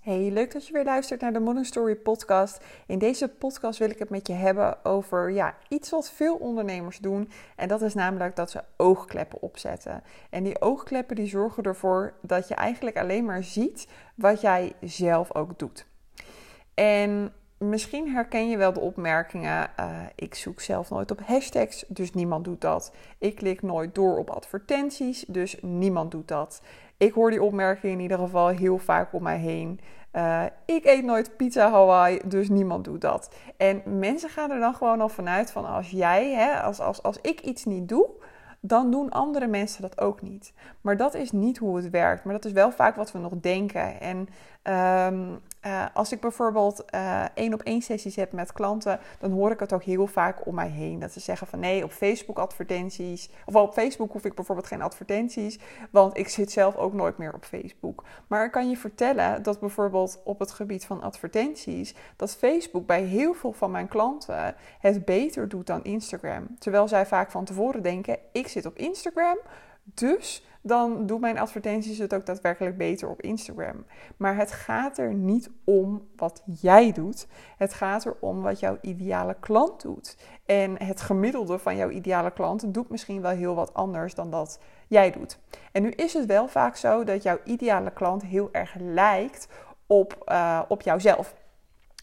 Hey, leuk dat je weer luistert naar de Modern Story podcast. In deze podcast wil ik het met je hebben over ja, iets wat veel ondernemers doen. En dat is namelijk dat ze oogkleppen opzetten. En die oogkleppen die zorgen ervoor dat je eigenlijk alleen maar ziet wat jij zelf ook doet. En misschien herken je wel de opmerkingen. Uh, ik zoek zelf nooit op hashtags, dus niemand doet dat. Ik klik nooit door op advertenties, dus niemand doet dat. Ik hoor die opmerking in ieder geval heel vaak om mij heen. Uh, ik eet nooit pizza Hawaii, dus niemand doet dat. En mensen gaan er dan gewoon al vanuit van als jij, hè, als, als, als ik iets niet doe, dan doen andere mensen dat ook niet. Maar dat is niet hoe het werkt. Maar dat is wel vaak wat we nog denken. En um, uh, als ik bijvoorbeeld uh, één op één sessies heb met klanten, dan hoor ik het ook heel vaak om mij heen. Dat ze zeggen van nee, op Facebook advertenties. Of op Facebook hoef ik bijvoorbeeld geen advertenties, want ik zit zelf ook nooit meer op Facebook. Maar ik kan je vertellen dat bijvoorbeeld op het gebied van advertenties, dat Facebook bij heel veel van mijn klanten het beter doet dan Instagram. Terwijl zij vaak van tevoren denken, ik zit op Instagram, dus dan doen mijn advertenties het ook daadwerkelijk beter op Instagram. Maar het gaat er niet om wat jij doet. Het gaat er om wat jouw ideale klant doet. En het gemiddelde van jouw ideale klant doet misschien wel heel wat anders dan dat jij doet. En nu is het wel vaak zo dat jouw ideale klant heel erg lijkt op, uh, op jouzelf.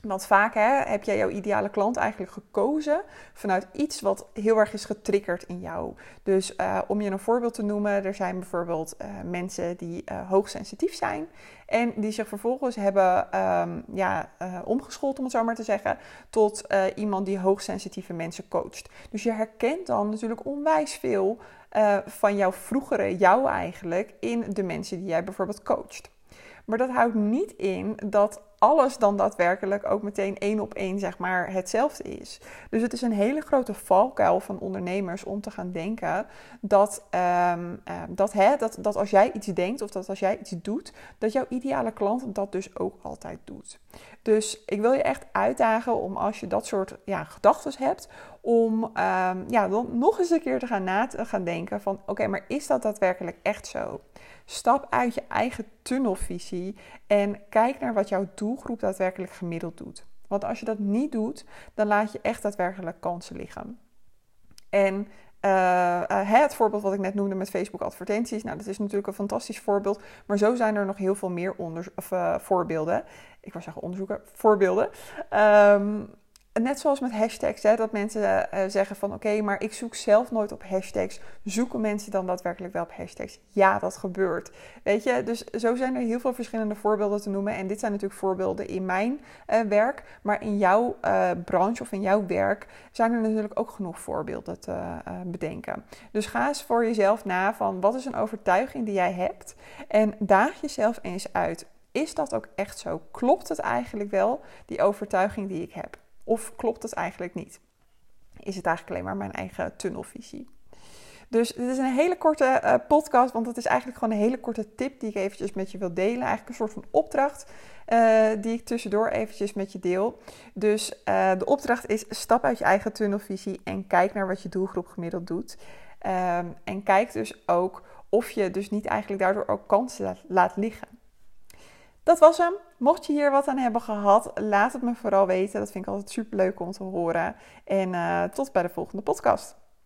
Want vaak hè, heb jij jouw ideale klant eigenlijk gekozen vanuit iets wat heel erg is getriggerd in jou. Dus uh, om je een voorbeeld te noemen, er zijn bijvoorbeeld uh, mensen die uh, hoogsensitief zijn en die zich vervolgens hebben um, ja, omgeschoold, om het zo maar te zeggen, tot iemand die hoogsensitieve mensen coacht. Dus je herkent dan natuurlijk onwijs veel van jouw vroegere jou eigenlijk in de mensen die jij bijvoorbeeld coacht. Maar dat houdt niet in dat alles dan daadwerkelijk ook meteen één op één zeg maar hetzelfde is. Dus het is een hele grote valkuil van ondernemers om te gaan denken dat, um, dat, hè, dat, dat als jij iets denkt of dat als jij iets doet, dat jouw ideale klant dat dus ook altijd doet. Dus ik wil je echt uitdagen om als je dat soort ja, gedachten hebt, om um, ja, dan nog eens een keer te gaan, na te gaan denken van oké, maar is dat daadwerkelijk echt zo? Stap uit je eigen tunnelvisie en kijk naar wat jouw doelgroep daadwerkelijk gemiddeld doet. Want als je dat niet doet, dan laat je echt daadwerkelijk kansen liggen. En uh, het voorbeeld wat ik net noemde met Facebook advertenties, nou dat is natuurlijk een fantastisch voorbeeld, maar zo zijn er nog heel veel meer of, uh, voorbeelden. Ik wou zeggen onderzoeken, voorbeelden. Um, net zoals met hashtags, hè, dat mensen uh, zeggen van oké, maar ik zoek zelf nooit op hashtags. Zoeken mensen dan daadwerkelijk wel op hashtags? Ja, dat gebeurt. Weet je, dus zo zijn er heel veel verschillende voorbeelden te noemen. En dit zijn natuurlijk voorbeelden in mijn uh, werk. Maar in jouw uh, branche of in jouw werk zijn er natuurlijk ook genoeg voorbeelden te bedenken. Dus ga eens voor jezelf na van wat is een overtuiging die jij hebt? En daag jezelf eens uit. Is dat ook echt zo? Klopt het eigenlijk wel, die overtuiging die ik heb? Of klopt het eigenlijk niet? Is het eigenlijk alleen maar mijn eigen tunnelvisie? Dus dit is een hele korte uh, podcast, want het is eigenlijk gewoon een hele korte tip die ik eventjes met je wil delen. Eigenlijk een soort van opdracht uh, die ik tussendoor eventjes met je deel. Dus uh, de opdracht is stap uit je eigen tunnelvisie en kijk naar wat je doelgroep gemiddeld doet. Um, en kijk dus ook of je dus niet eigenlijk daardoor ook kansen laat liggen. Dat was hem. Mocht je hier wat aan hebben gehad, laat het me vooral weten. Dat vind ik altijd super leuk om te horen. En uh, tot bij de volgende podcast.